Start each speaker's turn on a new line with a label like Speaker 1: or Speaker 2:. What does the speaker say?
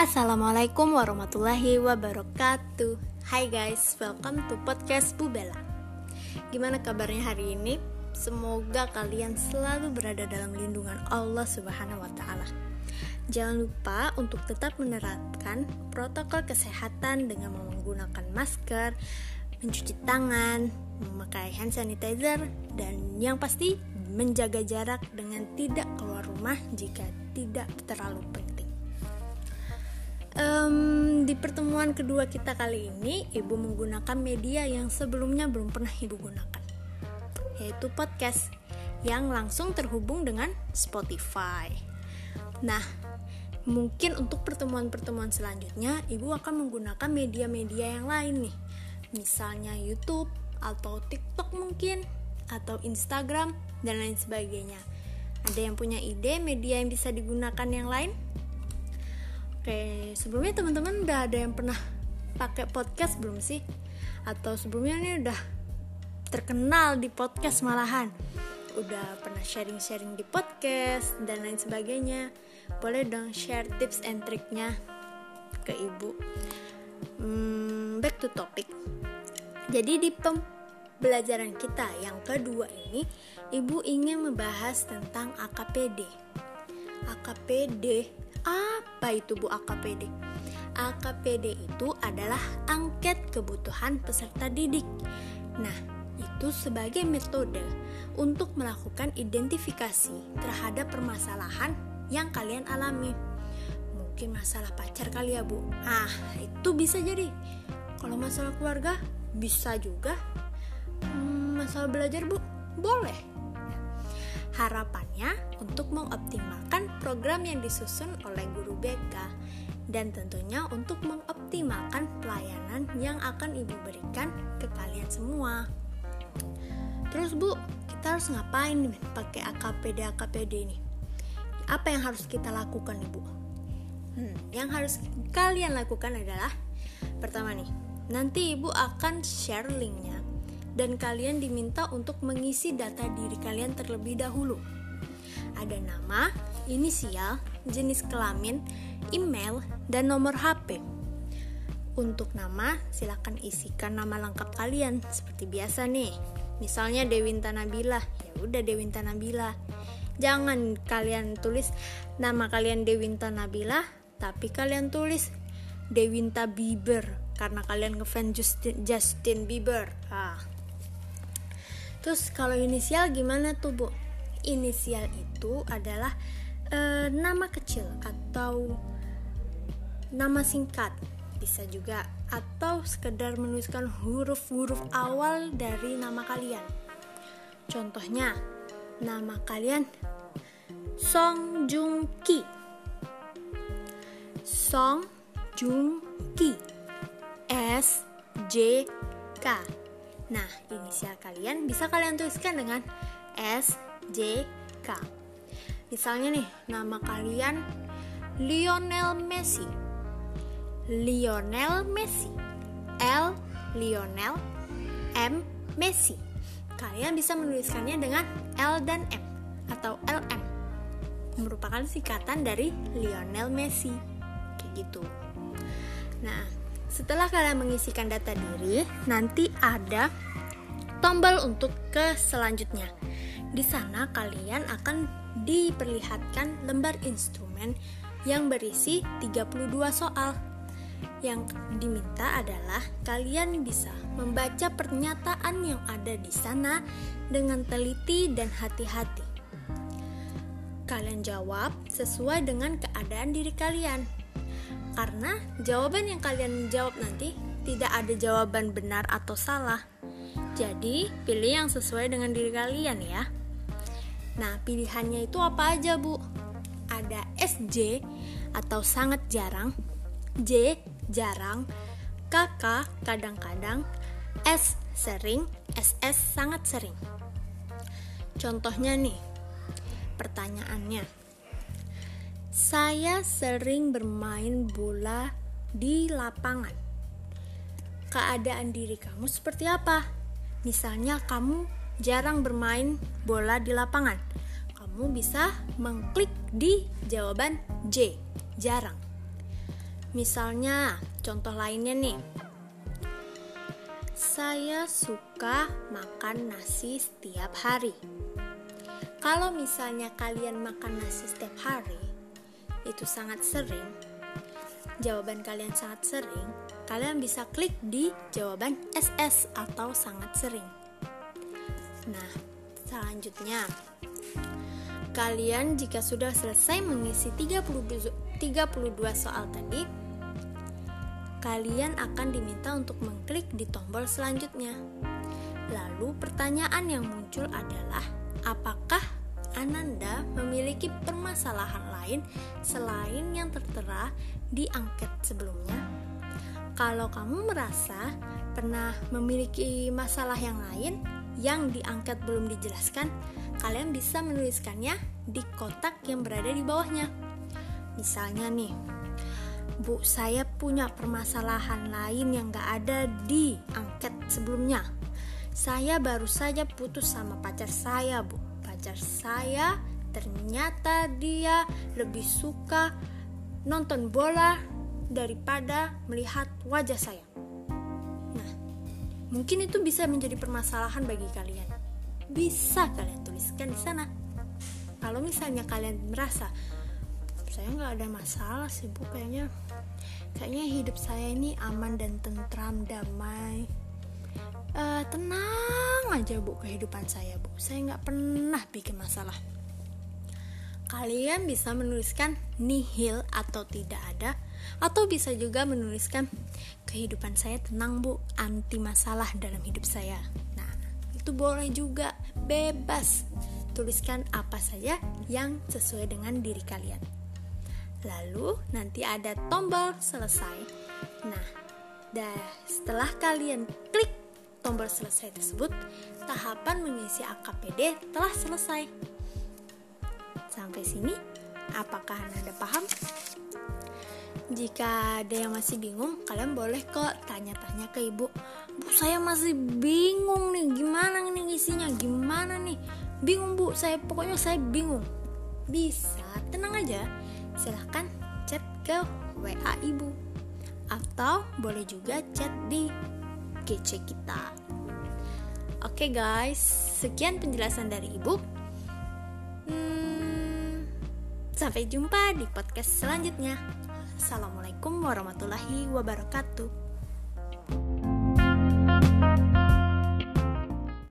Speaker 1: Assalamualaikum warahmatullahi wabarakatuh Hai guys, welcome to podcast Bu Bella Gimana kabarnya hari ini? Semoga kalian selalu berada dalam lindungan Allah Subhanahu wa Ta'ala. Jangan lupa untuk tetap menerapkan protokol kesehatan dengan menggunakan masker, mencuci tangan, memakai hand sanitizer, dan yang pasti menjaga jarak dengan tidak keluar rumah jika tidak terlalu penting. Um, di pertemuan kedua kita kali ini, ibu menggunakan media yang sebelumnya belum pernah ibu gunakan, yaitu podcast yang langsung terhubung dengan Spotify. Nah, mungkin untuk pertemuan-pertemuan selanjutnya, ibu akan menggunakan media-media yang lain nih, misalnya YouTube atau TikTok mungkin, atau Instagram dan lain sebagainya. Ada yang punya ide media yang bisa digunakan yang lain? Oke, sebelumnya teman-teman udah ada yang pernah pakai podcast belum sih? Atau sebelumnya ini udah terkenal di podcast malahan? Udah pernah sharing-sharing di podcast dan lain sebagainya? Boleh dong share tips and triknya ke ibu. Hmm, back to topic. Jadi di pembelajaran kita yang kedua ini, Ibu ingin membahas tentang AKPD. AKPD, apa itu Bu AKPD? AKPD itu adalah angket kebutuhan peserta didik. Nah, itu sebagai metode untuk melakukan identifikasi terhadap permasalahan yang kalian alami. Mungkin masalah pacar kali ya, Bu. Ah, itu bisa jadi. Kalau masalah keluarga, bisa juga. Hmm, masalah belajar, Bu, boleh Harapannya untuk mengoptimalkan program yang disusun oleh guru BK dan tentunya untuk mengoptimalkan pelayanan yang akan Ibu berikan ke kalian semua. Terus Bu, kita harus ngapain nih pakai AKPD AKPD ini? Apa yang harus kita lakukan Ibu? Hmm, yang harus kalian lakukan adalah pertama nih, nanti Ibu akan share linknya dan kalian diminta untuk mengisi data diri kalian terlebih dahulu. Ada nama, inisial, jenis kelamin, email, dan nomor HP. Untuk nama, silakan isikan nama lengkap kalian seperti biasa nih. Misalnya Dewinta Nabila, ya udah Dewinta Nabila. Jangan kalian tulis nama kalian Dewinta Nabila, tapi kalian tulis Dewinta Bieber karena kalian ngefans Justin, Justin Bieber. Ah, Terus kalau inisial gimana tuh bu? Inisial itu adalah e, nama kecil atau nama singkat bisa juga atau sekedar menuliskan huruf-huruf awal dari nama kalian. Contohnya, nama kalian Song Jung Ki. Song Jung Ki. S J K. Nah, inisial kalian bisa kalian tuliskan dengan S, J, K. Misalnya nih, nama kalian Lionel Messi. Lionel Messi. L, Lionel, M, Messi. Kalian bisa menuliskannya dengan L dan M atau LM. Merupakan singkatan dari Lionel Messi. Kayak gitu. Nah, setelah kalian mengisikan data diri, nanti ada tombol untuk ke selanjutnya. Di sana kalian akan diperlihatkan lembar instrumen yang berisi 32 soal. Yang diminta adalah kalian bisa membaca pernyataan yang ada di sana dengan teliti dan hati-hati. Kalian jawab sesuai dengan keadaan diri kalian karena jawaban yang kalian jawab nanti tidak ada jawaban benar atau salah. Jadi, pilih yang sesuai dengan diri kalian ya. Nah, pilihannya itu apa aja, Bu? Ada SJ atau sangat jarang, J jarang, KK kadang-kadang, S sering, SS sangat sering. Contohnya nih, pertanyaannya saya sering bermain bola di lapangan. Keadaan diri kamu seperti apa? Misalnya, kamu jarang bermain bola di lapangan. Kamu bisa mengklik di jawaban J, jarang. Misalnya, contoh lainnya nih. Saya suka makan nasi setiap hari. Kalau misalnya kalian makan nasi setiap hari, itu sangat sering. Jawaban kalian sangat sering. Kalian bisa klik di jawaban SS atau sangat sering. Nah, selanjutnya kalian jika sudah selesai mengisi 32, 32 soal tadi, kalian akan diminta untuk mengklik di tombol selanjutnya. Lalu pertanyaan yang muncul adalah apakah Ananda memiliki permasalahan lain selain yang tertera di angket sebelumnya? Kalau kamu merasa pernah memiliki masalah yang lain yang di angket belum dijelaskan, kalian bisa menuliskannya di kotak yang berada di bawahnya. Misalnya nih, Bu, saya punya permasalahan lain yang gak ada di angket sebelumnya. Saya baru saja putus sama pacar saya, Bu. Pacar saya ternyata dia lebih suka nonton bola daripada melihat wajah saya. Nah, mungkin itu bisa menjadi permasalahan bagi kalian. Bisa kalian tuliskan di sana. Kalau misalnya kalian merasa saya nggak ada masalah sih bu kayaknya kayaknya hidup saya ini aman dan tentram damai. Uh, tenang aja bu kehidupan saya bu. Saya nggak pernah bikin masalah kalian bisa menuliskan nihil atau tidak ada atau bisa juga menuliskan kehidupan saya tenang bu. Anti masalah dalam hidup saya. Itu boleh juga. Bebas. Tuliskan apa saja yang sesuai dengan diri kalian. Lalu nanti ada tombol selesai. Nah dah setelah kalian klik tombol selesai tersebut tahapan mengisi AKPD telah selesai sampai sini apakah anda paham jika ada yang masih bingung, kalian boleh kok tanya-tanya ke ibu. Bu, saya masih bingung nih, gimana nih isinya? Gimana nih? Bingung bu, saya pokoknya saya bingung. Bisa, tenang aja. Silahkan chat ke WA ibu. Atau boleh juga chat di GC kita. Oke guys, sekian penjelasan dari ibu. Sampai jumpa di podcast selanjutnya. Assalamualaikum warahmatullahi wabarakatuh.